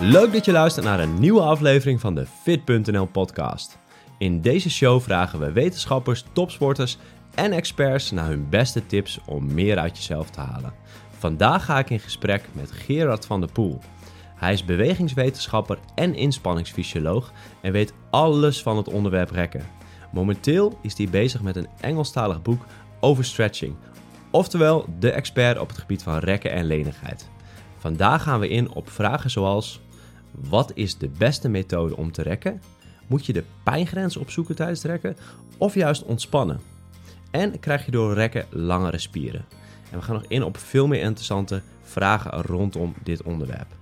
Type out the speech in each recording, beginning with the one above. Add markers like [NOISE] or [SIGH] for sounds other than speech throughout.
Leuk dat je luistert naar een nieuwe aflevering van de Fit.nl podcast. In deze show vragen we wetenschappers, topsporters en experts naar hun beste tips om meer uit jezelf te halen. Vandaag ga ik in gesprek met Gerard van der Poel. Hij is bewegingswetenschapper en inspanningsfysioloog en weet alles van het onderwerp rekken. Momenteel is hij bezig met een Engelstalig boek over stretching, oftewel de expert op het gebied van rekken en lenigheid. Vandaag gaan we in op vragen zoals: wat is de beste methode om te rekken? Moet je de pijngrens opzoeken tijdens het rekken of juist ontspannen? En krijg je door rekken langere spieren? En we gaan nog in op veel meer interessante vragen rondom dit onderwerp.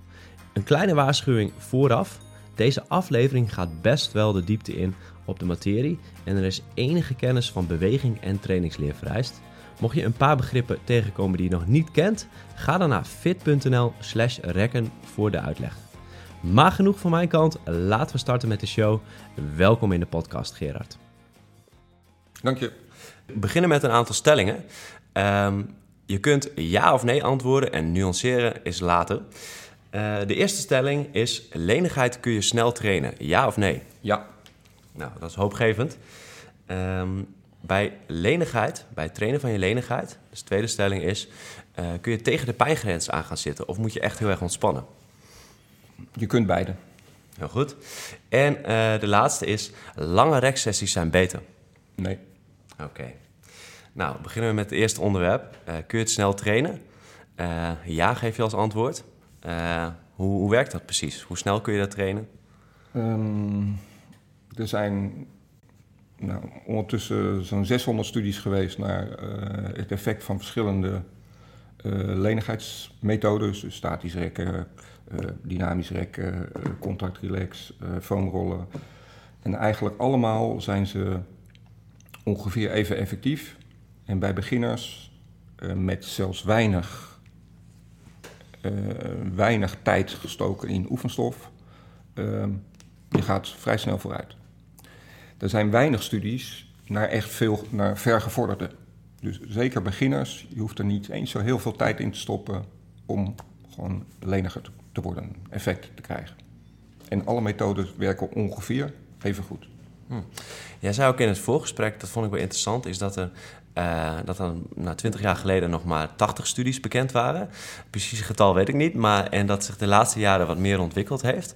Een kleine waarschuwing vooraf. Deze aflevering gaat best wel de diepte in op de materie en er is enige kennis van beweging en trainingsleer vereist. Mocht je een paar begrippen tegenkomen die je nog niet kent, ga dan naar fit.nl/slash rekken voor de uitleg. Maar genoeg van mijn kant, laten we starten met de show. Welkom in de podcast, Gerard. Dank je. We beginnen met een aantal stellingen. Ehm, je kunt ja of nee antwoorden en nuanceren is later. Uh, de eerste stelling is: lenigheid kun je snel trainen. Ja of nee? Ja. Nou, dat is hoopgevend. Um, bij lenigheid, bij het trainen van je lenigheid, dus de tweede stelling is: uh, kun je tegen de pijngrens aan gaan zitten of moet je echt heel erg ontspannen? Je kunt beide. Heel goed. En uh, de laatste is: lange reksessies zijn beter. Nee. Oké. Okay. Nou, beginnen we met het eerste onderwerp. Uh, kun je het snel trainen? ja, geef je als antwoord. Hoe, hoe, werkt dat precies? Hoe snel kun je dat trainen? Um, er zijn nou, ondertussen zo'n 600 studies geweest naar het effect van verschillende lenigheidsmethodes. Dus statisch rekken, dynamisch rekken, contact relax, foamrollen. En eigenlijk allemaal zijn ze ongeveer even effectief. En bij beginners met zelfs weinig, weinig tijd gestoken in oefenstof, je gaat vrij snel vooruit. Er zijn weinig studies naar echt veel naar vergevorderden. Dus zeker beginners, je hoeft er niet eens zo heel veel tijd in te stoppen om gewoon leniger te worden, effect te krijgen. En alle methodes werken ongeveer even goed. Hm. Jij zei ook in het voorgesprek, dat vond ik wel interessant, is dat er uh, dat er na twintig jaar geleden nog maar 80 studies bekend waren. Precies getal weet ik niet, maar en dat zich de laatste jaren wat meer ontwikkeld heeft.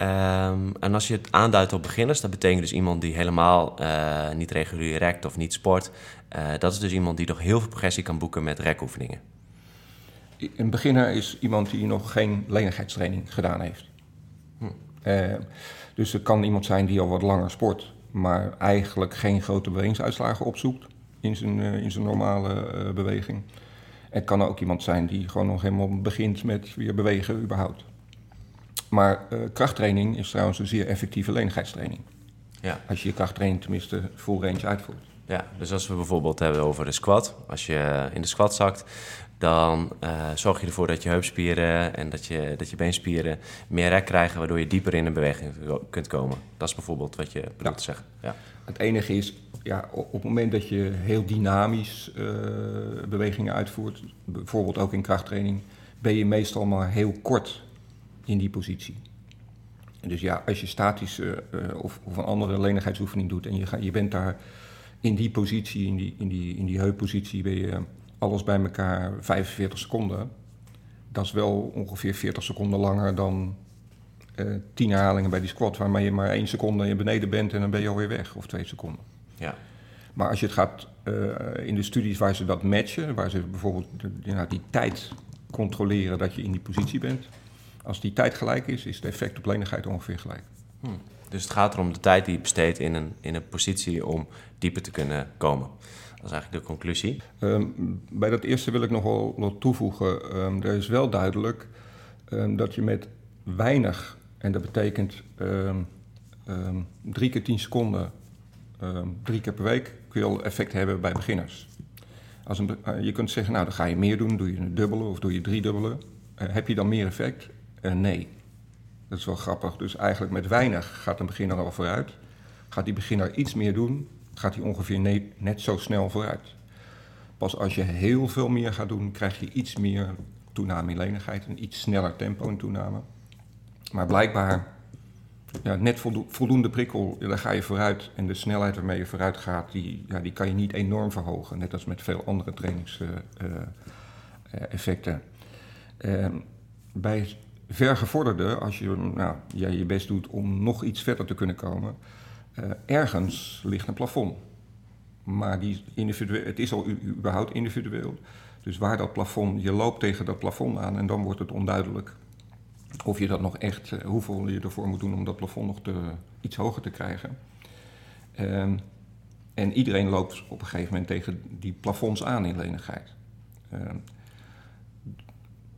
Um, en als je het aanduidt op beginners, dat betekent dus iemand die helemaal uh, niet regulier rekt of niet sport. Uh, dat is dus iemand die nog heel veel progressie kan boeken met rekoefeningen. Een beginner is iemand die nog geen lenigheidstraining gedaan heeft. Hm. Uh, dus het kan iemand zijn die al wat langer sport, maar eigenlijk geen grote bewegingsuitslagen opzoekt in zijn, in zijn normale beweging. Het kan ook iemand zijn die gewoon nog helemaal begint met weer bewegen überhaupt. Maar krachttraining is trouwens een zeer effectieve lenigheidstraining. Ja. Als je je krachttraining tenminste full range uitvoert. Ja, dus als we bijvoorbeeld hebben over de squat. Als je in de squat zakt, dan uh, zorg je ervoor dat je heupspieren en dat je, dat je beenspieren meer rek krijgen, waardoor je dieper in een beweging kunt komen. Dat is bijvoorbeeld wat je bedoelt ja. te zeggen. Ja. Het enige is, ja, op het moment dat je heel dynamisch uh, bewegingen uitvoert, bijvoorbeeld ook in krachttraining, ben je meestal maar heel kort in die positie. Dus ja, als je statische uh, of, of, een andere lenigheidsoefening doet en je, ga, je bent daar in die positie, in die, in die, in die heuppositie, ben je alles bij elkaar 45 seconden. Dat is wel ongeveer 40 seconden langer dan uh, 10 herhalingen bij die squat, waarmee je maar 1 seconde beneden bent en dan ben je alweer weg, of 2 seconden. Ja. Maar als je het gaat uh, in de studies waar ze dat matchen, waar ze bijvoorbeeld nou, die tijd controleren dat je in die positie bent, als die tijd gelijk is, is het effect op lenigheid ongeveer gelijk. Hmm. Dus het gaat erom de tijd die je besteedt in een, in een positie om dieper te kunnen komen. Dat is eigenlijk de conclusie. Um, bij dat eerste wil ik nog wel wat toevoegen. Um, er is wel duidelijk um, dat je met weinig, en dat betekent drie keer tien seconden, drie keer per week, kun je al effect hebben bij beginners. Als uh, je kunt zeggen, nou dan ga je meer doen, doe je een dubbele of doe je drie dubbele. Uh, heb je dan meer effect? Uh, nee. Dat is wel grappig. Dus eigenlijk met weinig gaat een beginner al vooruit. Gaat die beginner iets meer doen, gaat hij ongeveer ne net zo snel vooruit. Pas als je heel veel meer gaat doen, krijg je iets meer toename in lenigheid, een iets sneller tempo in toename. Maar blijkbaar, ja, net voldoende prikkel, daar ga je vooruit. En de snelheid waarmee je vooruit gaat, die, ja, die kan je niet enorm verhogen. Net als met veel andere trainingseffecten. Uh, bij vergevorderde, als je nou, ja, je best doet om nog iets verder te kunnen komen, uh, ergens ligt een plafond. Maar die individueel, het is al überhaupt individueel. Dus waar dat plafond, je loopt tegen dat plafond aan en dan wordt het onduidelijk of je dat nog echt, uh, hoeveel je ervoor moet doen om dat plafond nog te, iets hoger te krijgen. Uh, en iedereen loopt op een gegeven moment tegen die plafonds aan in lenigheid. Ehm,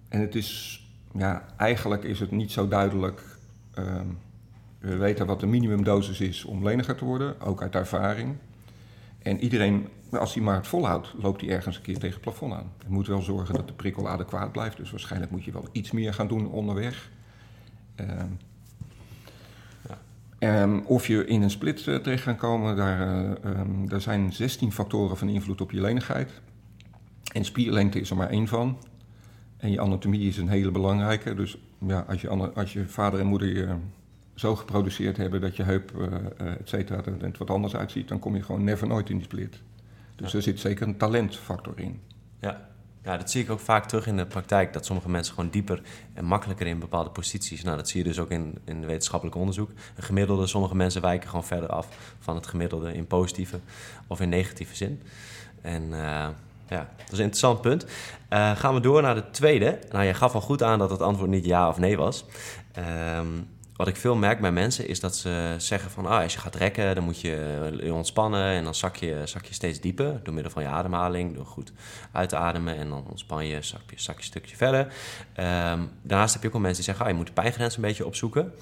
en het is ja, eigenlijk is het niet zo duidelijk. Ehm, we weten wat de minimumdosis is om leniger te worden, ook uit ervaring. En iedereen, als hij maar het volhoudt, loopt hij ergens een keer tegen het plafond aan. Je moet wel zorgen dat de prikkel adequaat blijft. Dus waarschijnlijk moet je wel iets meer gaan doen onderweg. Uh, ja. of je in een split uh, terecht gaat komen, daar, uh, um, daar zijn 16 factoren van invloed op je lenigheid. En spierlengte is er maar één van. En je anatomie is een hele belangrijke. Dus ja, als, je, als je vader en moeder je zo geproduceerd hebben dat je heup, uh, et cetera, er wat anders uitziet, dan kom je gewoon never nooit in die split. Dus er zit zeker een talentfactor in. Ja. ja, dat zie ik ook vaak terug in de praktijk, dat sommige mensen gewoon dieper en makkelijker in bepaalde posities. Nou, dat zie je dus ook in, in wetenschappelijk onderzoek. Een gemiddelde, sommige mensen wijken gewoon verder af van het gemiddelde in positieve of in negatieve zin. En uh, ja, dat is een interessant punt. Uh, gaan we door naar de tweede. Nou, jij gaf al goed aan dat het antwoord niet ja of nee was. Um, wat ik veel merk bij mensen is dat ze zeggen van... Ah, als je gaat rekken, dan moet je ontspannen... en dan zak je, zak je steeds dieper door middel van je ademhaling... door goed uit te ademen en dan ontspan je, zak je, zak je een stukje verder. Um, daarnaast heb je ook wel mensen die zeggen... Ah, je moet de pijngrens een beetje opzoeken.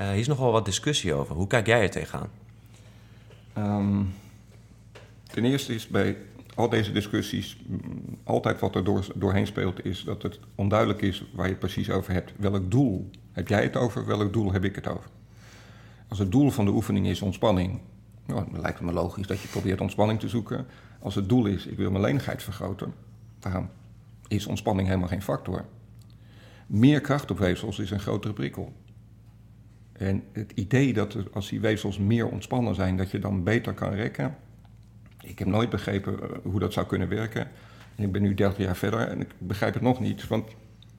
Uh, hier is nog wel wat discussie over. Hoe kijk jij er tegenaan? Um, ten eerste is bij al deze discussies, mm, altijd wat er door, doorheen speelt, is dat het onduidelijk is waar je het precies over hebt. Welk doel heb jij het over? Welk doel heb ik het over? Als het doel van de oefening is ontspanning, nou, lijkt het me logisch dat je probeert ontspanning te zoeken. Als het doel is, ik wil mijn lenigheid vergroten, dan is ontspanning helemaal geen factor. Meer kracht op weefsels is een grotere prikkel. En het idee dat als die weefsels meer ontspannen zijn, dat je dan beter kan rekken, ik heb nooit begrepen eh, hoe dat zou kunnen werken. En ik ben nu 30 jaar verder en ik begrijp het nog niet, want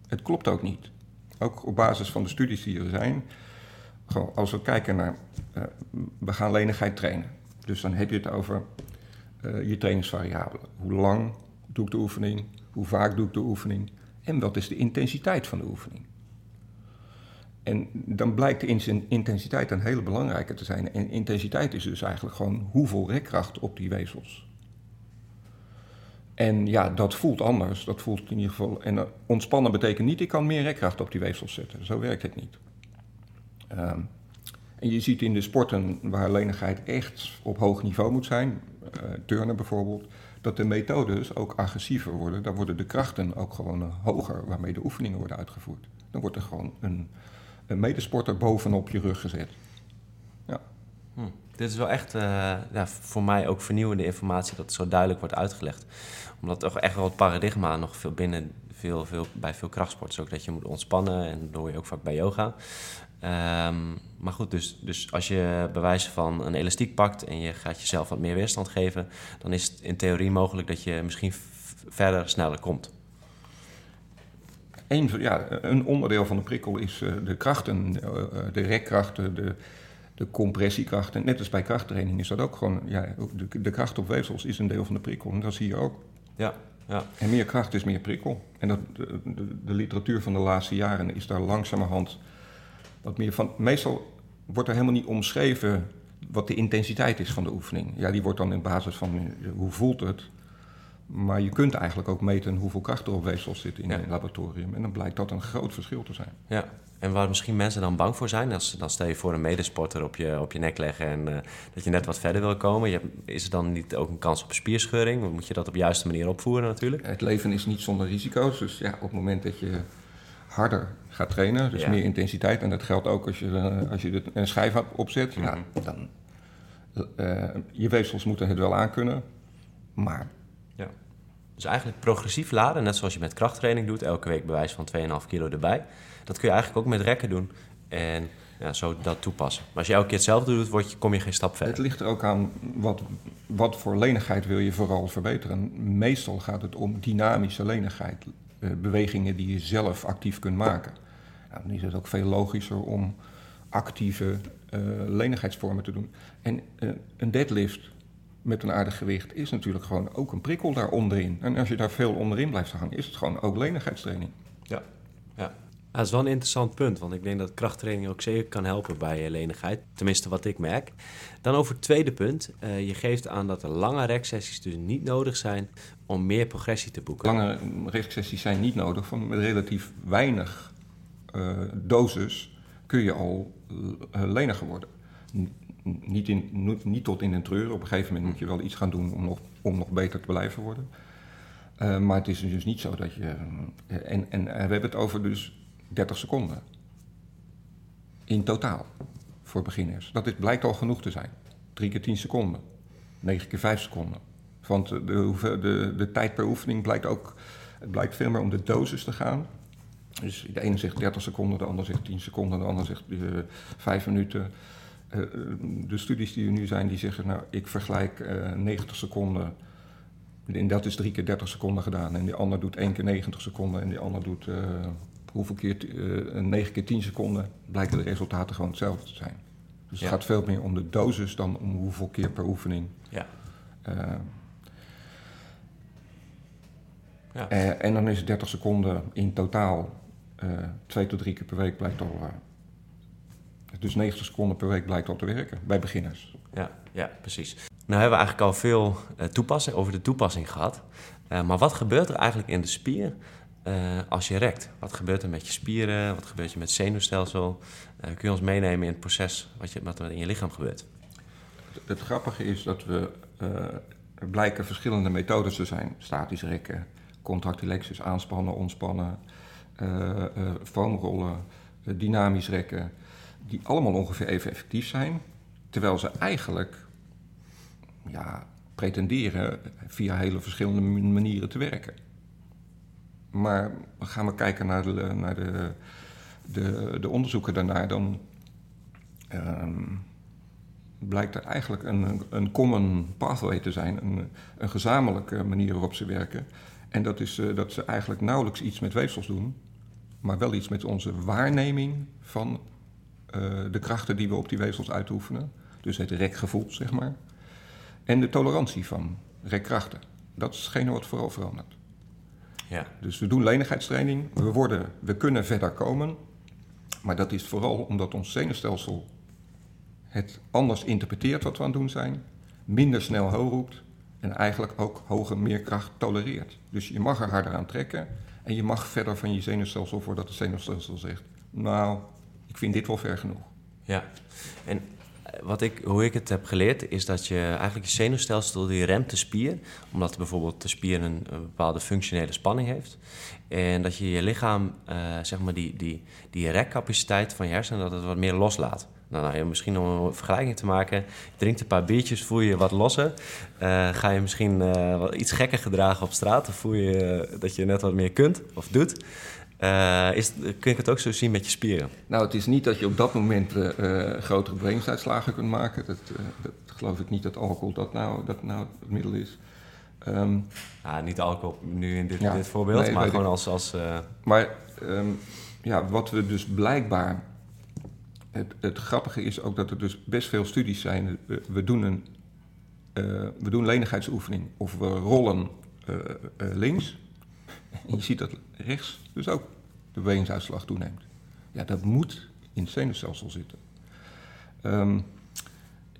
het klopt ook niet. Ook op basis van de studies die er zijn. Als we kijken naar, uh, we gaan lenigheid trainen. Dus dan heb je het over uh, je trainingsvariabelen. Hoe lang doe ik de oefening? Hoe vaak doe ik de oefening? En wat is de intensiteit van de oefening? En dan blijkt de intensiteit een hele belangrijke te zijn. En intensiteit is dus eigenlijk gewoon hoeveel rekkracht op die weefsels. En ja, dat voelt anders. Dat voelt in ieder geval. En eh, ontspannen betekent niet, ik kan meer rekkracht op die weefsels zetten. Zo werkt het niet. Um, en je ziet in de sporten waar lenigheid echt op hoog niveau moet zijn, uh, turnen bijvoorbeeld, dat de methodes ook agressiever worden. Daar worden de krachten ook gewoon hoger waarmee de oefeningen worden uitgevoerd. Dan wordt er gewoon een een medesporter bovenop je rug gezet. Ja. Hm. Dit is wel echt uh, ja, voor mij ook vernieuwende informatie dat het zo duidelijk wordt uitgelegd. Omdat toch echt wel het paradigma nog veel binnen veel, veel, bij veel krachtsporters ook dat je moet ontspannen en dat hoor je ook vaak bij yoga. Um, maar goed, dus, dus als je bewijzen van een elastiek pakt en je gaat jezelf wat meer weerstand geven, dan is het in theorie mogelijk dat je misschien verder sneller komt een, ja, een onderdeel van de prikkel is uh, de krachten, uh, de rekkrachten, de, de compressiekrachten. Net als bij krachttraining is dat ook gewoon, ja, de, de, kracht op weefsels is een deel van de prikkel. En dat zie je ook. Ja, ja. En meer kracht is meer prikkel. En dat, de, de, literatuur van de laatste jaren is daar langzamerhand wat meer van. Meestal wordt er helemaal niet omschreven wat de intensiteit is van de oefening. Ja, die wordt dan in basis van hoe voelt het. Maar je kunt eigenlijk ook meten hoeveel kracht er op weefsels zit in het laboratorium. En dan blijkt dat een groot verschil te zijn. Ja, en waar misschien mensen dan bang voor zijn, als, dan stel je voor een medesporter op je, op je nek leggen en uh, dat je net wat verder wil komen. Je, is er dan niet ook een kans op spierscheuring? Moet je dat op de juiste manier opvoeren natuurlijk? Het leven is niet zonder risico's. Dus ja, op het moment dat je harder gaat trainen, dus meer intensiteit, en dat geldt ook als je, uh, als je een schijf opzet, ja, mhm. dan uh, je weefsels moeten het wel aankunnen. Maar dus eigenlijk progressief laden, net zoals je met krachttraining doet, elke week bewijs van 2,5 kilo erbij. Dat kun je eigenlijk ook met rekken doen. en ja, zo dat toepassen. Maar als je elke keer hetzelfde doet, word je, kom je geen stap verder. Het ligt er ook aan wat, wat voor lenigheid wil je vooral verbeteren. Meestal gaat het om dynamische lenigheid. Uh, bewegingen die je zelf actief kunt maken. Nou, dan is het ook veel logischer om actieve uh, lenigheidsvormen te doen. En uh, een deadlift met een aardig gewicht is natuurlijk gewoon ook een prikkel daar onderin. En als je daar veel onderin blijft hangen, is het gewoon ook lenigheidstraining. Ja, ja. Dat is wel een interessant punt, want ik denk dat krachttraining ook zeker kan helpen bij lenigheid. Tenminste, wat ik merk. Dan over het tweede punt. Uh, je geeft aan dat er lange reksessies dus niet nodig zijn om meer progressie te boeken. Lange reksessies zijn niet nodig. Van met relatief weinig uh, dosis kun je al uh, leniger worden. Niet, niet tot in een treur. Op een gegeven moment moet je wel iets gaan doen om nog, om nog beter te blijven worden. Uh, maar het is dus niet zo dat je. En, en we hebben het over dus 30 seconden. In totaal. Voor beginners. Dat is, blijkt al genoeg te zijn. 3 keer 10 seconden. 9 keer 5 seconden. Want de, de, de tijd per oefening blijkt ook. Het blijkt veel meer om de dosis te gaan. Dus de ene zegt 30 seconden, de ander zegt 10 seconden, de ander zegt uh, 5 minuten. Uh, de studies die er nu zijn, die zeggen, nou, ik vergelijk uh, 90 seconden. En dat is drie keer 30 seconden gedaan. En die ander doet één keer 90 seconden en die ander doet uh, hoeveel keer, uh, 9 keer 10 seconden, blijken de resultaten gewoon hetzelfde te zijn. Dus ja. het gaat veel meer om de dosis dan om hoeveel keer per oefening. Ja. Uh, ja. Uh, en dan is 30 seconden in totaal twee tot drie keer per week blijkt al. Dus 90 seconden per week blijkt al te werken bij beginners. Ja, ja precies. Nou hebben we eigenlijk al veel toepassing, over de toepassing gehad. maar wat gebeurt er eigenlijk in de spier uh, als je rekt? Wat gebeurt er met je spieren? Wat gebeurt er met het zenuwstelsel? Uh, kun je ons meenemen in het proces wat, je, wat er in je lichaam gebeurt? Het, het grappige is dat we. Uh, er blijken verschillende methodes te zijn: statisch rekken, contractilexus, aanspannen, ontspannen, foamrollen, dynamisch rekken. Die allemaal ongeveer even effectief zijn, terwijl ze eigenlijk ja, pretenderen via hele verschillende manieren te werken. Maar gaan we kijken naar de, naar de, de, de onderzoeken daarnaar, dan um, blijkt er eigenlijk een, een common pathway te zijn, een, een gezamenlijke manier waarop ze werken. En dat is uh, dat ze eigenlijk nauwelijks iets met weefsels doen, maar wel iets met onze waarneming van de krachten die we op die weefsels uitoefenen. Dus het rekgevoel, zeg maar. En de tolerantie van rekkrachten. Dat is hetgene wat vooral verandert. Ja. Dus we doen lenigheidstraining, we, worden, we kunnen verder komen, maar dat is vooral omdat ons zenuwstelsel het anders interpreteert wat we aan het doen zijn, minder snel hoog roept en eigenlijk ook hoge meerkracht tolereert. Dus je mag er harder aan trekken en je mag verder van je zenuwstelsel voordat het zenuwstelsel zegt, nou, ik vind dit wel ver genoeg. Ja, en wat ik, hoe ik het heb geleerd, is dat je eigenlijk je zenuwstelsel die remt de spier, omdat bijvoorbeeld de spier een, bepaalde functionele spanning heeft. En dat je je lichaam, uh, zeg maar, die, die, die rekcapaciteit van je hersenen, dat het wat meer loslaat. Nou, nou, misschien om een vergelijking te maken, drinkt een paar biertjes, voel je je wat losser. Uh, ga je misschien wat iets gekker gedragen op straat, dan voel je dat je net wat meer kunt of doet. Uh, is, kun je het ook zo zien met je spieren? Nou, het is niet dat je op dat moment uh, uh, grotere breinsuitslagen kunt maken. Dat, dat, geloof ik niet dat alcohol dat nou, dat nou het middel is. Um, ah, niet alcohol nu in dit, ja, dit voorbeeld, nee, maar gewoon als... als Maar um, ja, wat we dus blijkbaar... Het, het, grappige is ook dat er dus best veel studies zijn. We doen een we doen lenigheidsoefening of we rollen links en je ziet dat rechts dus ook de bewegingsuitslag toeneemt. Ja, dat moet in het zenuwstelsel zitten. Um,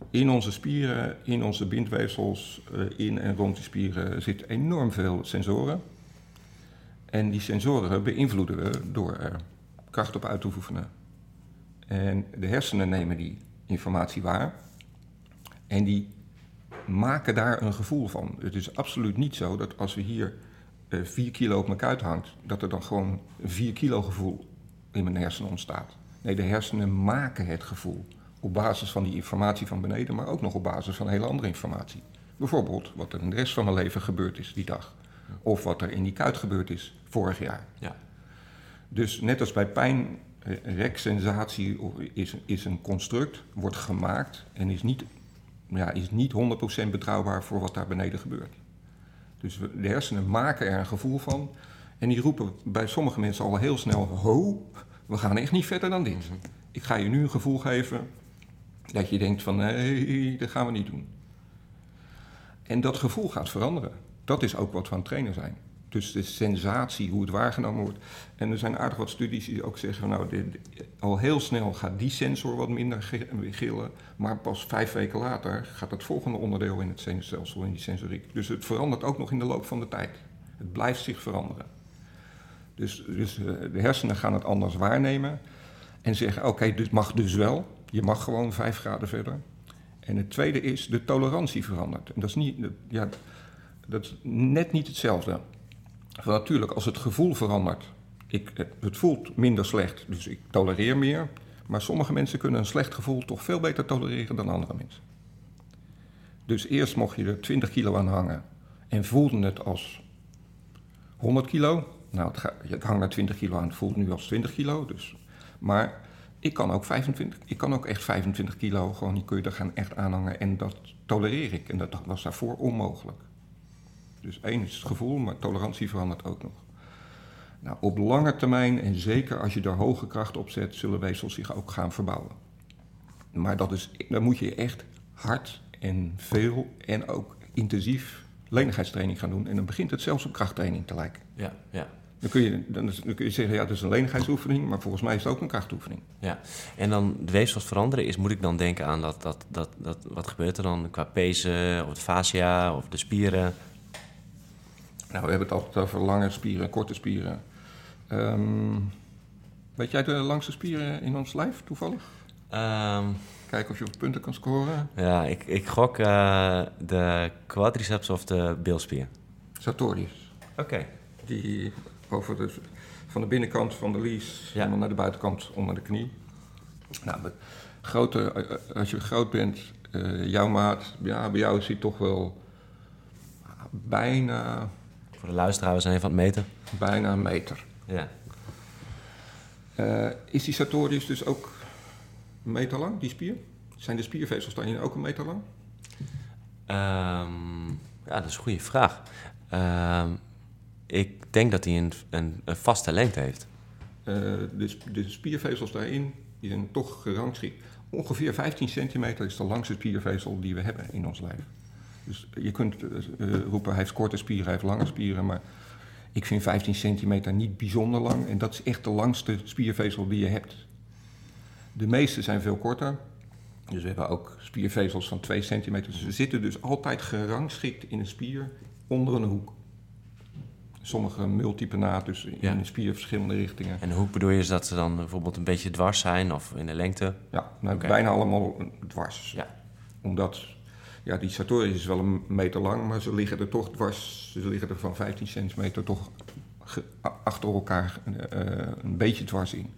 in onze spieren, in onze bindweefsels, uh, in en rond die spieren zitten enorm veel sensoren. En die sensoren beïnvloeden we door er kracht op uit te oefenen. En de hersenen nemen die informatie waar. En die maken daar een gevoel van. Het is absoluut niet zo dat als we hier 4 kilo op mijn kuit hangt, dat er dan gewoon een 4 kilo gevoel in mijn hersenen ontstaat. Nee, de hersenen maken het gevoel op basis van die informatie van beneden, maar ook nog op basis van hele andere informatie. Bijvoorbeeld wat er in de rest van mijn leven gebeurd is die dag. Of wat er in die kuit gebeurd is vorig jaar. Ja. Dus net als bij pijn reksensatie is, is een construct, wordt gemaakt en is niet, ja, is niet 100% betrouwbaar voor wat daar beneden gebeurt. Dus de hersenen maken er een gevoel van en die roepen bij sommige mensen al heel snel: Ho, we gaan echt niet verder dan dit. Mhm. Ik ga je nu een gevoel geven dat je denkt: van nee, dat gaan we niet doen. En dat gevoel gaat veranderen. Dat is ook wat we aan het trainen zijn. Dus de sensatie, hoe het waargenomen wordt. En er zijn aardig wat studies die ook zeggen: nou, al heel snel gaat die sensor wat minder gillen. Maar pas vijf weken later gaat het volgende onderdeel in het zenuwstelsel, in die sensoriek. Dus het verandert ook nog in de loop van de tijd. Het blijft zich veranderen. Dus, dus eh, de hersenen gaan het anders waarnemen en zeggen: oké, dit mag dus wel. Je mag gewoon vijf graden verder. En het tweede is, de tolerantie verandert. En dat is, niet, ja, dat is net niet hetzelfde. Van natuurlijk, als het gevoel verandert, ik, het voelt minder slecht, dus ik tolereer meer. Maar sommige mensen kunnen een slecht gevoel toch veel beter tolereren dan andere mensen. Dus eerst mocht je er 20 kilo aan hangen en voelde het als 100 kilo. Nou, het, het hangt naar 20 kilo aan, het voelt nu als 20 kilo. Dus. Maar ik kan ook 25, ik kan ook echt 25 kilo, gewoon die kun je er gaan echt aanhangen. En dat tolereer ik. En dat was daarvoor onmogelijk. Dus één is het gevoel, maar tolerantie verandert ook nog. Nou, op lange termijn, en zeker als je daar hoge kracht op zet, zullen weefsels zich ook gaan verbouwen. Maar dat is, dan moet je echt hard en veel en ook intensief lenigheidstraining gaan doen. En dan begint het zelfs op krachttraining te lijken. Ja, ja. Dan kun, je, dan, dan kun je zeggen, ja, het is een lenigheidsoefening, maar volgens mij is het ook een krachtoefening. Ja, en dan de weefsels veranderen is, moet ik dan denken aan dat, dat, dat, dat wat gebeurt er dan qua pezen, of de fascia, of de spieren? Nou, we hebben het altijd over lange spieren, korte spieren. Um, weet jij de langste spieren in ons lijf toevallig? Um, Kijken of je op punten kan scoren. Ja, ik, ik gok uh, de quadriceps of de bilspier. Sartorius. Oké. Die over de, van de binnenkant van de lies ja. naar de buitenkant onder de knie. Nou, grote, eh, eh, als je groot bent, uh, jouw maat, ja, bij jou is hij toch wel bijna voor de luisteraar, we zijn even aan het meten. Bijna een meter. Ja. Uh, is die sartorius dus ook een meter lang, die spier? Zijn de spiervezels daarin ook een meter lang? Um, ja, dat is een goede vraag. Um, ik denk dat hij een, een, een vaste lengte heeft. Uh, de, de, spiervezels daarin die zijn toch gerangschikt. Ongeveer 15 centimeter is de langste spiervezel die we hebben in ons lijf. Dus je kunt uh, roepen, hij heeft korte spieren, hij heeft lange spieren, maar ik vind 15 centimeter niet bijzonder lang. En dat is echt de langste spiervezel die je hebt. De meeste zijn veel korter. Dus we hebben ook spiervezels van 2 centimeter. Dus ze zitten dus altijd gerangschikt in een spier onder een hoek. Sommige multipenaat, dus in een spier verschillende richtingen. En hoe bedoel je is dat ze dan bijvoorbeeld een beetje dwars zijn of in de lengte? Ja, nou, bijna allemaal dwars. Ja. Omdat ja, die Sartorius is wel een meter lang, maar ze liggen er toch dwars. Ze liggen er van 15 centimeter toch achter elkaar uh, een beetje dwars in.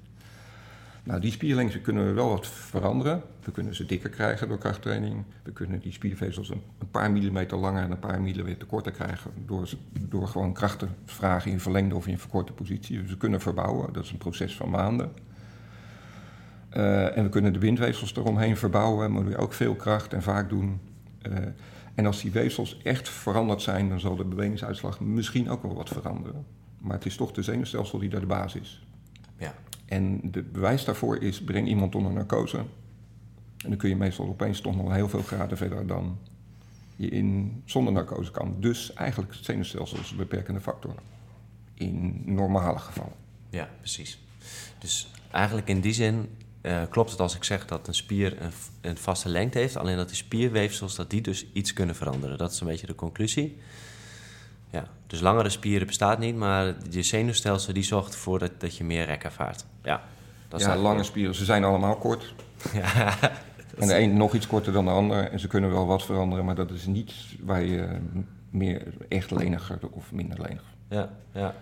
Nou, die spierlengte kunnen we wel wat veranderen. We kunnen ze dikker krijgen door krachttraining. We kunnen die spiervezels een, paar millimeter langer en een paar millimeter korter krijgen. Door, door gewoon krachten te vragen in verlengde of in verkorte positie. Dus we kunnen verbouwen. Dat is een proces van maanden. Uh, en we kunnen de bindweefsels eromheen verbouwen. Maar we ook veel kracht en vaak doen. Uh, en als die weefsels echt veranderd zijn, dan zal de bewegingsuitslag misschien ook wel wat veranderen. Maar het is toch de zenuwstelsel die daar de basis is. Ja. En de bewijs daarvoor is, breng iemand onder narcose. En dan kun je meestal opeens toch nog heel veel graden verder dan je in, zonder narcose kan. Dus eigenlijk het zenuwstelsel is een beperkende factor. In normale gevallen. Ja, precies. Dus eigenlijk in die zin uh, klopt het als ik zeg dat een spier een, een, vaste lengte heeft, alleen dat die spierweefsels dat die dus iets kunnen veranderen. Dat is een beetje de conclusie. Ja, dus langere spieren bestaat niet, maar je zenuwstelsel die zorgt ervoor dat, dat je meer rek ervaart. Ja, dat ja lange spieren, ze zijn allemaal kort. [LAUGHS] ja, en de een nog iets korter dan de ander en ze kunnen wel wat veranderen, maar dat is niet waar je meer echt leniger of minder lenig. Ja, ja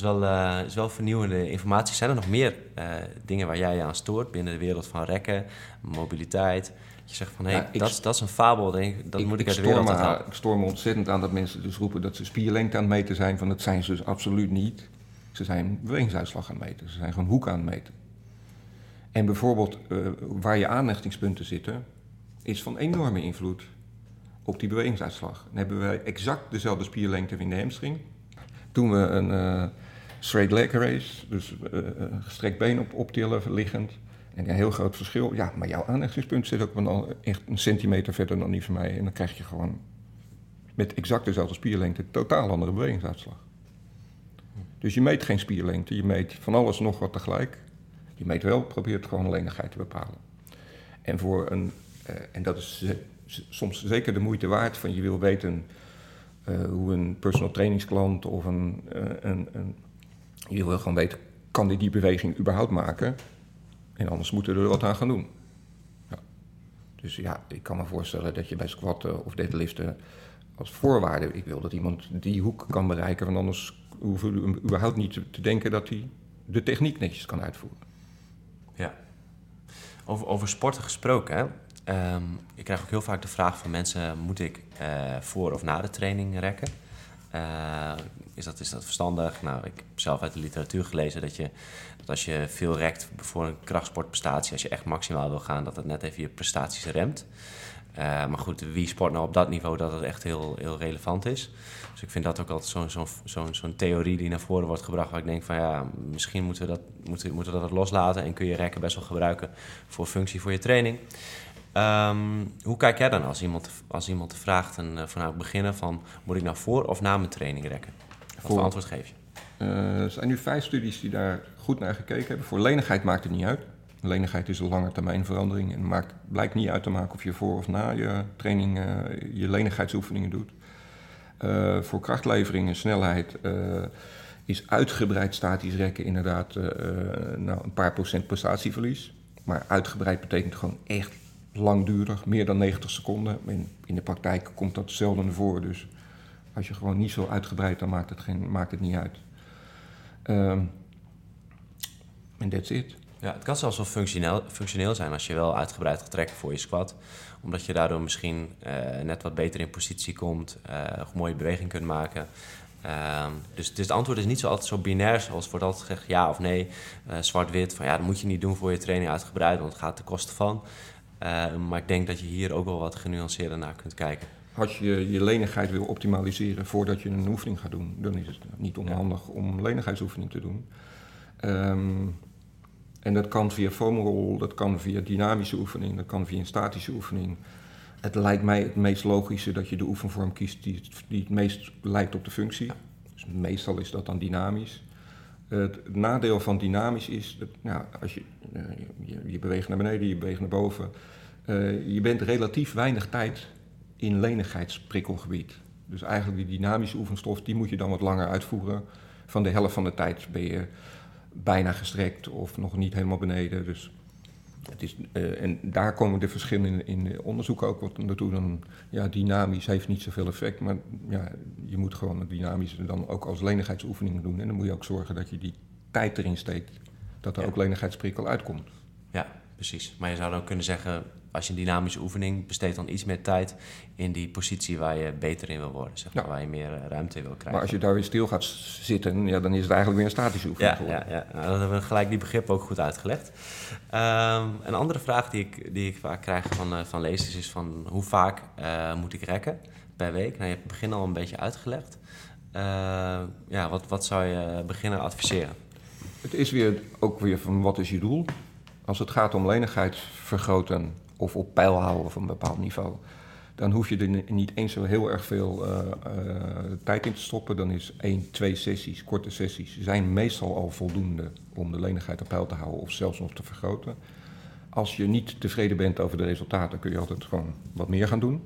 is wel, uh, is wel vernieuwende informatie. Zijn er nog meer uh, dingen waar jij je aan stoort binnen de wereld van rekken, mobiliteit? Dat je zegt van hé, hey, dat, dat is een fabel, denk, dat ik, moet ik, uit de wereld. Ik stoor me ontzettend aan dat mensen dus roepen dat ze spierlengte aan het meten zijn. Van dat zijn ze dus absoluut niet. Ze zijn bewegingsuitslag aan het meten. Ze zijn gewoon hoek aan het meten. En bijvoorbeeld eh, waar je aanhechtingspunten zitten, is van enorme invloed op die bewegingsuitslag. Dan hebben wij exact dezelfde spierlengte in de hamstring. Doen we een uh, straight leg race, dus uh, gestrekt been op, optillen liggend. En een heel groot verschil. Ja, maar jouw aanhechtingspunt zit ook wel echt een centimeter verder dan die van mij. En dan krijg je gewoon met exact dezelfde spierlengte totaal andere bewegingsuitslag. Dus je meet geen spierlengte, je meet van alles nog wat tegelijk. Je meet wel, probeert gewoon lenigheid te bepalen. En, voor een, uh, en dat is soms zeker de moeite waard van je wil weten hoe een personal trainingsklant of een, een, een, je wil gewoon weten, kan die die beweging überhaupt maken? En anders moeten we er wat aan gaan doen. Ja. Dus ja, ik kan me voorstellen dat je bij squatten of deadliften als voorwaarde, ik wil dat iemand die hoek kan bereiken, want anders hoeven we überhaupt niet te denken dat hij de techniek netjes kan uitvoeren. Ja. Over, over sporten gesproken, hè? Um, ik krijg ook heel vaak de vraag van mensen: moet ik uh, voor of na de training rekken? Uh, is, dat, is dat verstandig? Nou, ik heb zelf uit de literatuur gelezen dat, je, dat als je veel rekt voor een krachtsportprestatie, als je echt maximaal wil gaan, dat het net even je prestaties remt. Uh, maar goed, wie sport nou op dat niveau dat het echt heel, heel relevant is. Dus ik vind dat ook altijd zo'n zo'n zo'n theorie die naar voren wordt gebracht... waar ik denk van ja, misschien moeten we, dat, moeten, moeten dat loslaten... en kun je rekken best wel gebruiken voor functie voor je training. Um, hoe kijk jij dan als iemand, als iemand vraagt en, uh, het beginnen van... moet ik nou voor of na mijn training rekken? Wat voor antwoord geef je? Uh, er zijn nu vijf studies die daar goed naar gekeken hebben. Voor lenigheid maakt het niet uit. Lenigheid is een lange termijn verandering en maakt, blijkt niet uit te maken of je voor of na je training uh, je lenigheidsoefeningen doet. Uh, voor krachtlevering en snelheid uh, is uitgebreid statisch rekken inderdaad nou, een paar procent prestatieverlies. Maar uitgebreid betekent gewoon echt langdurig, meer dan 90 seconden. In, in de praktijk komt dat zelden voor, dus als je gewoon niet zo uitgebreid, dan maakt het, geen, maakt het niet uit. Um, en that's it. Ja, het kan zelfs wel functioneel, functioneel zijn als je wel uitgebreid gaat trekken voor je squat. Omdat je daardoor misschien uh, net wat beter in positie komt, een mooie beweging kunt maken. Uh, dus, dus het antwoord is niet zo altijd zo binair zoals wordt altijd gezegd ja of nee, uh, zwart-wit. Van ja, dat moet je niet doen voor je training uitgebreid, want het gaat ten koste van. maar ik denk dat je hier ook wel wat genuanceerder naar kunt kijken. Als je je lenigheid wil optimaliseren voordat je een oefening gaat doen, dan is het niet onhandig om lenigheidsoefening te doen. Um, en dat kan via foamroll, dat kan via dynamische oefening, dat kan via een statische oefening. Het lijkt mij het meest logische dat je de oefenvorm kiest die, die het meest lijkt op de functie. Dus meestal is dat dan dynamisch. Het nadeel van dynamisch is, dat, nou, als je, je, je, beweegt naar beneden, je beweegt naar boven. Uh, je bent relatief weinig tijd in lenigheidsprikkelgebied. Dus eigenlijk die dynamische oefenstof, die moet je dan wat langer uitvoeren. Van de helft van de tijd ben je bijna gestrekt of nog niet helemaal beneden. Dus het is, uh, en daar komen de verschillen in, in onderzoek ook wat naartoe. Dan, ja, dynamisch heeft niet zoveel effect, maar ja, je moet gewoon het dynamische dan ook als lenigheidsoefening doen. En dan moet je ook zorgen dat je die tijd erin steekt, dat er ja. ook lenigheidsprikkel uitkomt. Ja, precies. Maar je zou dan kunnen zeggen, als je een dynamische oefening besteedt dan iets meer tijd in die positie waar je beter in wil worden, zeg maar, ja. waar je meer ruimte in wil krijgen. Maar als je daar weer stil gaat zitten, ja, dan is het eigenlijk weer een statische oefening. Ja, ja, ja. Nou, dan hebben we gelijk die begrip ook goed uitgelegd. Um, een andere vraag die ik, die ik vaak krijg van, uh, van lezers is van hoe vaak uh, moet ik rekken per week? Nou, je hebt het begin al een beetje uitgelegd. Uh, ja, wat, wat zou je beginner adviseren? Het is weer ook weer van wat is je doel? Als het gaat om lenigheid vergroten of op peil houden op een bepaald niveau, dan hoef je er niet eens zo heel erg veel uh, uh, tijd in te stoppen. Dan is één, twee sessies, korte sessies, zijn meestal al voldoende om de lenigheid op peil te houden of zelfs nog te vergroten. Als je niet tevreden bent over de resultaten, kun je altijd gewoon wat meer gaan doen.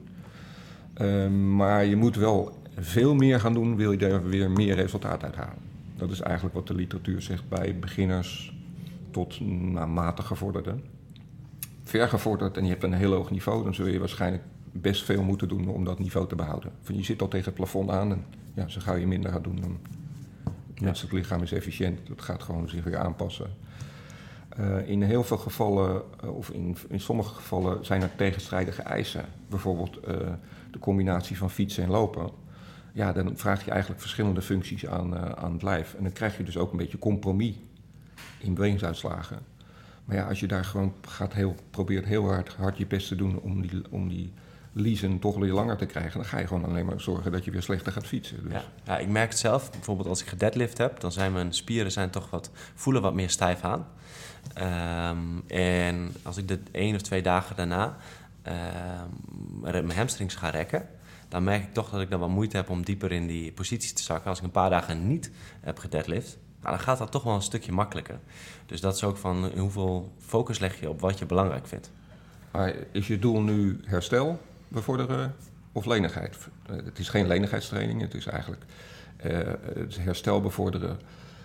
Uh, maar je moet wel veel meer gaan doen, wil je daar weer meer resultaat uit halen. Dat is eigenlijk wat de literatuur zegt bij beginners tot nou, matig gevorderden ver gevorderd en je hebt een heel hoog niveau, dan zul je waarschijnlijk best veel moeten doen om dat niveau te behouden. Van je zit al tegen het plafond aan en ja, zo gauw je minder gaat doen, dan het menselijk lichaam is efficiënt. Dat gaat gewoon zich weer aanpassen. Uh, in heel veel gevallen, uh, of in, in sommige gevallen, zijn er tegenstrijdige eisen. Bijvoorbeeld uh, de combinatie van fietsen en lopen. Ja, dan vraag je eigenlijk verschillende functies aan, aan het lijf. En dan krijg je dus ook een beetje compromis in bewegingsuitslagen. Maar ja, als je daar gewoon gaat heel, probeert heel hard, hard je best te doen om die, om die leasen toch weer langer te krijgen, dan ga je gewoon alleen maar zorgen dat je weer slechter gaat fietsen. Dus. Ja, ik merk het zelf. Bijvoorbeeld als ik gedeadlift heb, dan zijn mijn spieren zijn toch wat, voelen wat meer stijf aan. Um, en als ik de één of twee dagen daarna um, mijn hamstrings ga rekken, dan merk ik toch dat ik dan wat moeite heb om dieper in die positie te zakken. Als ik een paar dagen niet heb gedeadlift, nou, dan gaat dat toch wel een stukje makkelijker. Dus dat is ook van hoeveel focus leg je op wat je belangrijk vindt. Maar is je doel nu herstel bevorderen of lenigheid? Eh, het is geen lenigheidstraining, het is eigenlijk uh, het herstel bevorderen.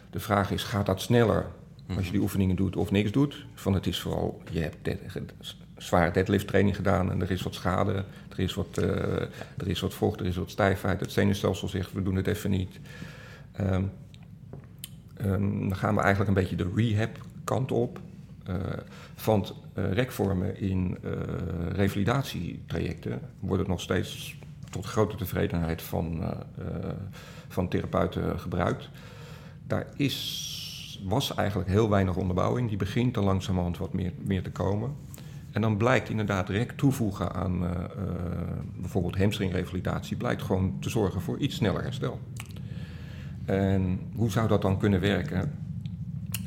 De vraag is, gaat dat sneller als je die mhm. oefeningen doet of niks doet? Van het is vooral, je hebt dead, zware deadlift training gedaan en er is wat schade, er is wat, uh, er is wat vocht, er is wat stijfheid. Het zenuwstelsel zegt, we doen het even niet. Um, um, dan gaan we eigenlijk een beetje de rehab kant op. Uh, van uh, rekvormen in uh, revalidatietrajecten wordt het nog steeds tot grote tevredenheid van, van therapeuten gebruikt. Daar is, was eigenlijk heel weinig onderbouwing. Die begint er langzamerhand wat meer, meer te komen. En dan blijkt inderdaad rek toevoegen aan bijvoorbeeld hamstringrevalidatie... blijkt gewoon te zorgen voor iets sneller herstel. En hoe zou dat dan kunnen werken?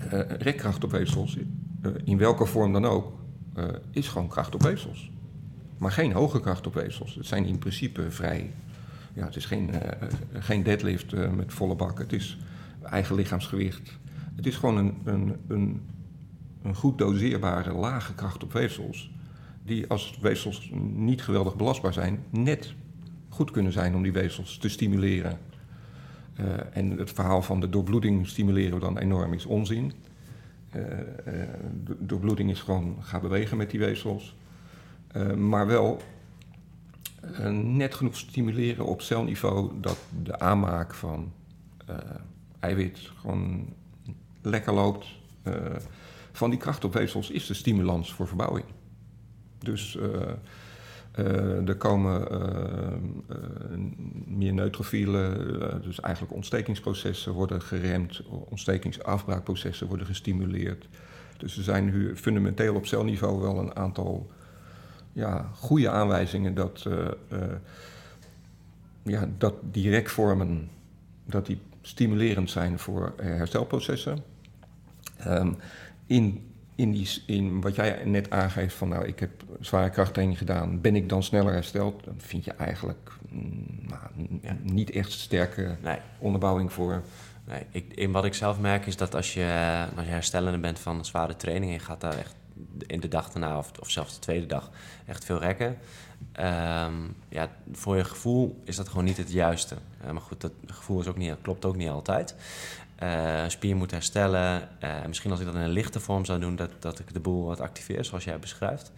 Uh, rekkracht op weefsels, uh, in welke vorm dan ook, uh, is gewoon kracht op weefsels. Maar geen hoge kracht op weefsels. Het zijn in principe vrij. Ja, het is geen, geen deadlift met volle bak. Het is eigen lichaamsgewicht. Het is gewoon een, een, een, een goed doseerbare lage kracht op weefsels. Die als weefsels niet geweldig belastbaar zijn, net goed kunnen zijn om die weefsels te stimuleren uh, en het verhaal van de doorbloeding stimuleren we dan enorm is onzin. Uh, uh, doorbloeding is gewoon ga bewegen met die weefsels. maar wel net genoeg stimuleren op celniveau dat de aanmaak van eiwit gewoon lekker loopt. van die kracht op weefsels is de stimulans voor verbouwing. Dus uh, er komen uh, uh, meer neutrofielen, dus eigenlijk ontstekingsprocessen worden geremd, ontstekingsafbraakprocessen worden gestimuleerd. Dus er zijn nu fundamenteel op celniveau wel een aantal ja, goede aanwijzingen dat, ja, dat die rekvormen dat die stimulerend zijn voor herstelprocessen. Um, in in, die, in wat jij net aangeeft van nou, ik heb zware krachttraining gedaan, ben ik dan sneller hersteld? Dan vind je eigenlijk mm, nou, niet echt sterke nee. onderbouwing voor. Nee, ik, in wat ik zelf merk is dat als je, als je herstellende bent van zware training en je gaat daar echt in de dag daarna of, of zelfs de tweede dag echt veel rekken. Um, ja, voor je gevoel is dat gewoon niet het juiste. Uh, maar goed, dat gevoel is ook niet, klopt ook niet altijd. Uh, spier moet herstellen. Uh, misschien als ik dat in een lichte vorm zou doen, dat, dat ik de boel wat activeer, zoals jij beschrijft.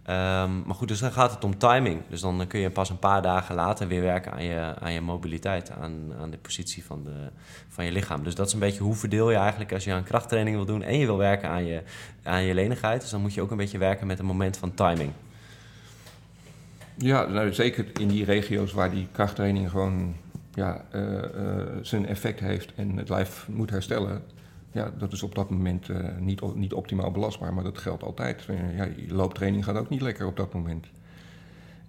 Um, maar goed, dus dan gaat het om timing. Dus dan kun je pas een paar dagen later weer werken aan je, aan je mobiliteit, aan, aan de positie van, de, van je lichaam. Dus dat is een beetje hoe verdeel je eigenlijk als je aan krachttraining wil doen en je wil werken aan je, aan je lenigheid. Dus dan moet je ook een beetje werken met een moment van timing. Ja, nou, zeker in die regio's waar die krachttraining gewoon ja, uh, uh, zijn effect heeft en het lijf moet herstellen, ja, dat is op dat moment uh, niet, niet optimaal belastbaar. Maar dat geldt altijd. Ja, je looptraining gaat ook niet lekker op dat moment.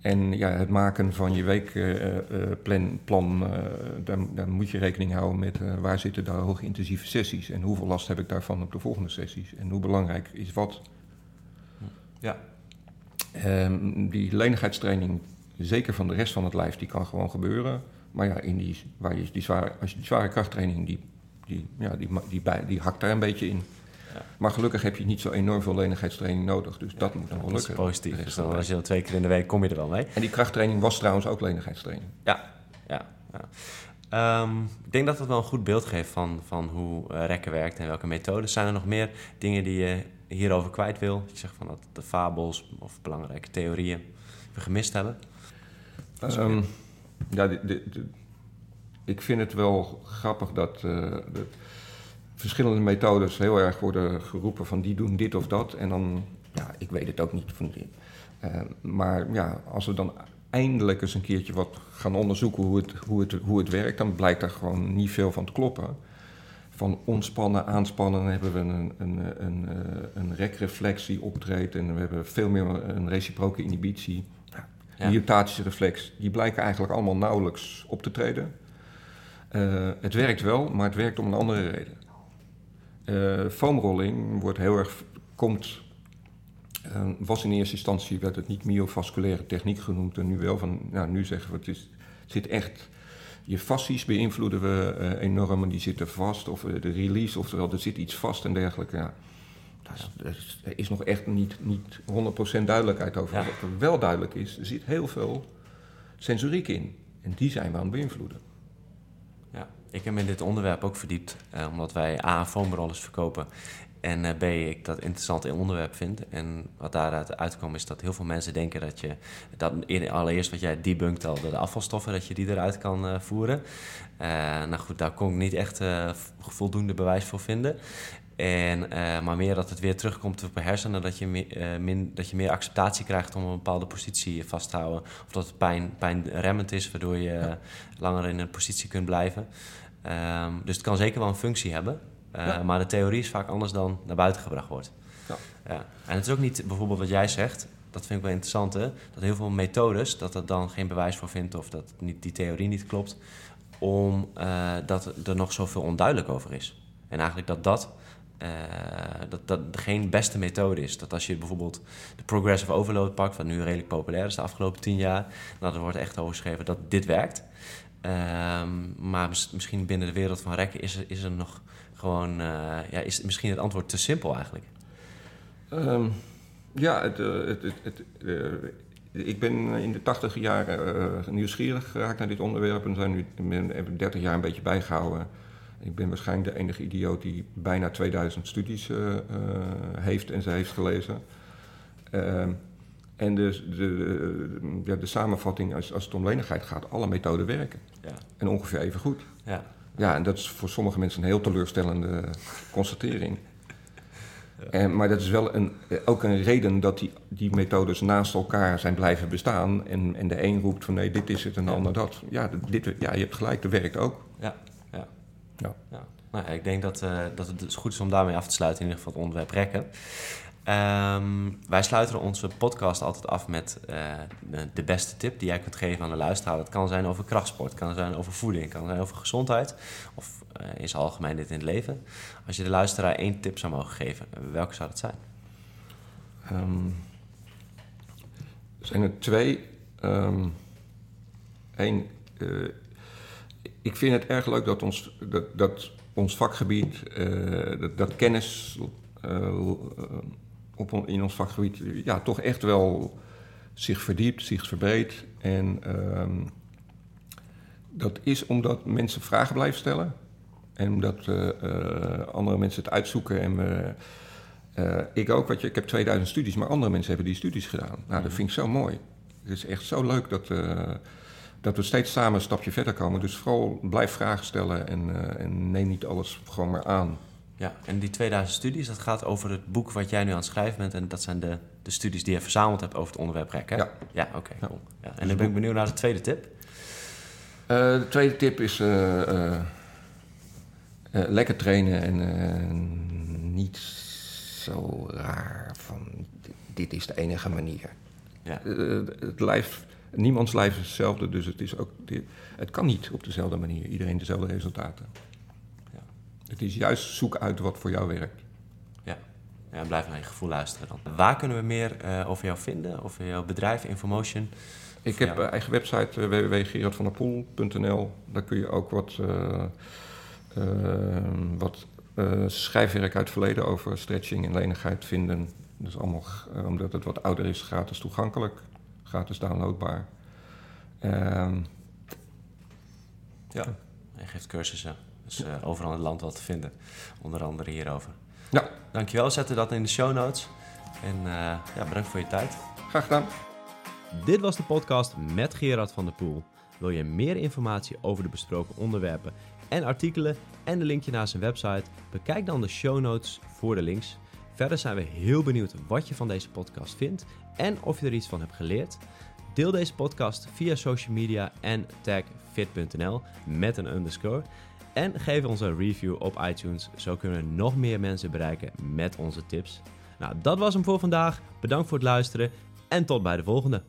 En ja, het maken van je weekplan, plan, daar, daar, moet je rekening houden met waar zitten daar hoge intensieve sessies en hoeveel last heb ik daarvan op de volgende sessies en hoe belangrijk is wat. Ja. Um, die lenigheidstraining, zeker van de rest van het lijf, die kan gewoon gebeuren. Maar ja, in die, waar je die zware, als je die zware krachttraining, die, die, ja, die, die, die, die hakt daar een beetje in. Ja. Maar gelukkig heb je niet zo enorm veel lenigheidstraining nodig. Dus dat moet dan wel lukken. Dat is positief. Dus dan als je dan twee keer in de week kom je er wel mee. En die krachttraining was trouwens ook lenigheidstraining. Ja, ja. ja. Um, ik denk dat dat wel een goed beeld geeft van, van hoe uh, rekken werkt en welke methodes. Zijn er nog meer dingen die je hierover kwijt wil? Je zegt van dat de fabels of belangrijke theorieën we gemist hebben. Um, ja, de, ik vind het wel grappig dat, uh, verschillende methodes heel erg worden geroepen van die doen dit of dat. En dan, ja, ik weet het ook niet van. Uh, maar ja, als we dan eindelijk eens een keertje wat gaan onderzoeken hoe het, hoe het, hoe het werkt, dan blijkt daar gewoon niet veel van te kloppen. van ontspannen, aanspannen hebben we een, een, een, eh, een optreedt en we hebben veel meer een reciproke inhibitie. Ja. Reflex, die blijken eigenlijk allemaal nauwelijks op te treden. Eh, het werkt wel, maar het werkt om een andere reden. Eh foamrolling wordt heel erg, komt, eh, was in eerste instantie werd het niet myovasculaire techniek genoemd en nu wel van, nou nu zeggen we het, is, zit echt, je fascies beïnvloeden we enorm en die zitten vast of de release, oftewel er zit iets vast en dergelijke. Ja. Dat is, dat is- er is nog echt niet, niet 100% duidelijkheid over. Ja. Wat er wel duidelijk is, er zit heel veel sensoriek in en die zijn we aan het beïnvloeden. Ja, ik heb me in dit onderwerp ook verdiept, eh, omdat wij A, foamrollers verkopen en eh, B, ik dat interessant in onderwerp vind. En wat daaruit uitkomt is dat heel veel mensen denken dat je, dat allereerst wat jij debunkt al, de afvalstoffen, dat je die eruit kan eh, voeren. Eh, nou goed, daar kon ik niet echt voldoende bewijs voor vinden. En, eh, maar meer dat het weer terugkomt op je hersenen, dat je, meer, eh, min, dat je meer acceptatie krijgt om een bepaalde positie vast te houden. Of dat het pijn, pijnremmend is, waardoor je langer in een positie kunt blijven. Ehm, dus het kan zeker wel een functie hebben. Eh, Ja. Maar de theorie is vaak anders dan naar buiten gebracht wordt. Ja. Ja. En het is ook niet bijvoorbeeld wat jij zegt, dat vind ik wel interessant, hè? dat heel veel methodes, dat er dan geen bewijs voor vindt of dat niet, die theorie niet klopt, omdat dat er nog zoveel onduidelijk over is. En eigenlijk dat dat, eh, dat, dat geen beste methode is. Dat als je bijvoorbeeld de progressive overload pakt, wat nu redelijk populair is de afgelopen tien jaar, nou, er wordt echt over geschreven dat dit werkt. Ehm, maar mis- misschien binnen de wereld van rekken is er, is er nog gewoon, eh, ja, is misschien het antwoord te simpel eigenlijk. Ehm, ja, eh, het, het, het, ik ben in de tachtig jaren nieuwsgierig geraakt naar dit onderwerp en zijn nu, ik ben, heb 30 jaar een beetje bijgehouden. Ik ben waarschijnlijk de enige idioot die bijna 2000 studies eh, eh, heeft en ze heeft gelezen. Ehm, en dus de, de, ja, de samenvatting als, als het om lenigheid gaat, alle methoden werken. Ja, En ongeveer even goed. ja, Ja, en dat is voor sommige mensen een heel teleurstellende constatering. En, maar dat is wel een, eh, ook een reden dat die, die methodes naast elkaar zijn blijven bestaan. En, en de een roept van nee, dit is het en de ander dat. Ja, dit, ja, je hebt gelijk, dat werkt ook. ja, ja. Ja. Nou, ik denk dat, eh, dat het dus goed is om daarmee af te sluiten, in ieder geval het onderwerp rekken. Ehm, wij sluiten onze podcast altijd af met eh, de, de beste tip die jij kunt geven aan de luisteraar. Dat kan zijn over krachtsport, kan zijn over voeding, kan zijn over gezondheid of eh, in zijn algemeen dit in het leven. Als je de luisteraar één tip zou mogen geven, welke zou dat zijn? Ehm, er zijn er twee. Eén, eh, ik vind het erg leuk dat ons, dat, dat ons vakgebied, eh, dat, kennis eh, op, in ons vakgebied ja, toch echt wel zich verdiept, zich verbreedt. En ehm, dat is omdat mensen vragen blijven stellen. En omdat eh, andere mensen het uitzoeken en ik ook, want je, ik heb 2000 studies, maar andere mensen hebben die studies gedaan. Nou, dat vind ik zo mooi. Het is echt zo leuk dat, dat we steeds samen een stapje verder komen. Dus vooral blijf vragen stellen en, eh, en neem niet alles gewoon maar aan. Ja, en die 2000 studies, dat gaat over het boek wat jij nu aan het schrijven bent. En dat zijn de, de studies die je verzameld hebt over het onderwerp hè? Ja. Ja, oké, Ja. cool. Ja, en dan ben ik benieuwd naar de tweede tip. Eh, de tweede tip is eh, lekker trainen en niet zo raar van dit- is de enige manier. Ja. Het lijf, niemands lijf is hetzelfde, dus het, is ook, het kan niet op dezelfde manier. Iedereen dezelfde resultaten. Ja. Het is juist zoek uit wat voor jou werkt. Ja. ja, blijf naar je gevoel luisteren dan. Waar kunnen we meer eh, over jou vinden? Over jouw bedrijf, Infomotion? Ik heb een eigen website uh, www.gerardvanderpoel.nl. Daar kun je ook wat, eh, wat schrijfwerk uit het verleden over stretching en lenigheid vinden. Dus allemaal, omdat het wat ouder is, gratis toegankelijk, gratis downloadbaar. Ehm, Ja. Hij geeft cursussen. Dus eh, overal in het land wat te vinden. Onder andere hierover. ja, Dankjewel, zetten dat in de show notes. En eh, ja, bedankt voor je tijd. graag gedaan. Dit was de podcast met Gerard van der Poel. Wil je meer informatie over de besproken onderwerpen en artikelen en een linkje naar zijn website? Bekijk dan de show notes voor de links. Verder zijn we heel benieuwd wat je van deze podcast vindt en of je er iets van hebt geleerd. Deel deze podcast via social media en tag fit.nl met een underscore. En geef ons een review op iTunes, zo kunnen we nog meer mensen bereiken met onze tips. Nou, dat was hem voor vandaag. Bedankt voor het luisteren en tot bij de volgende.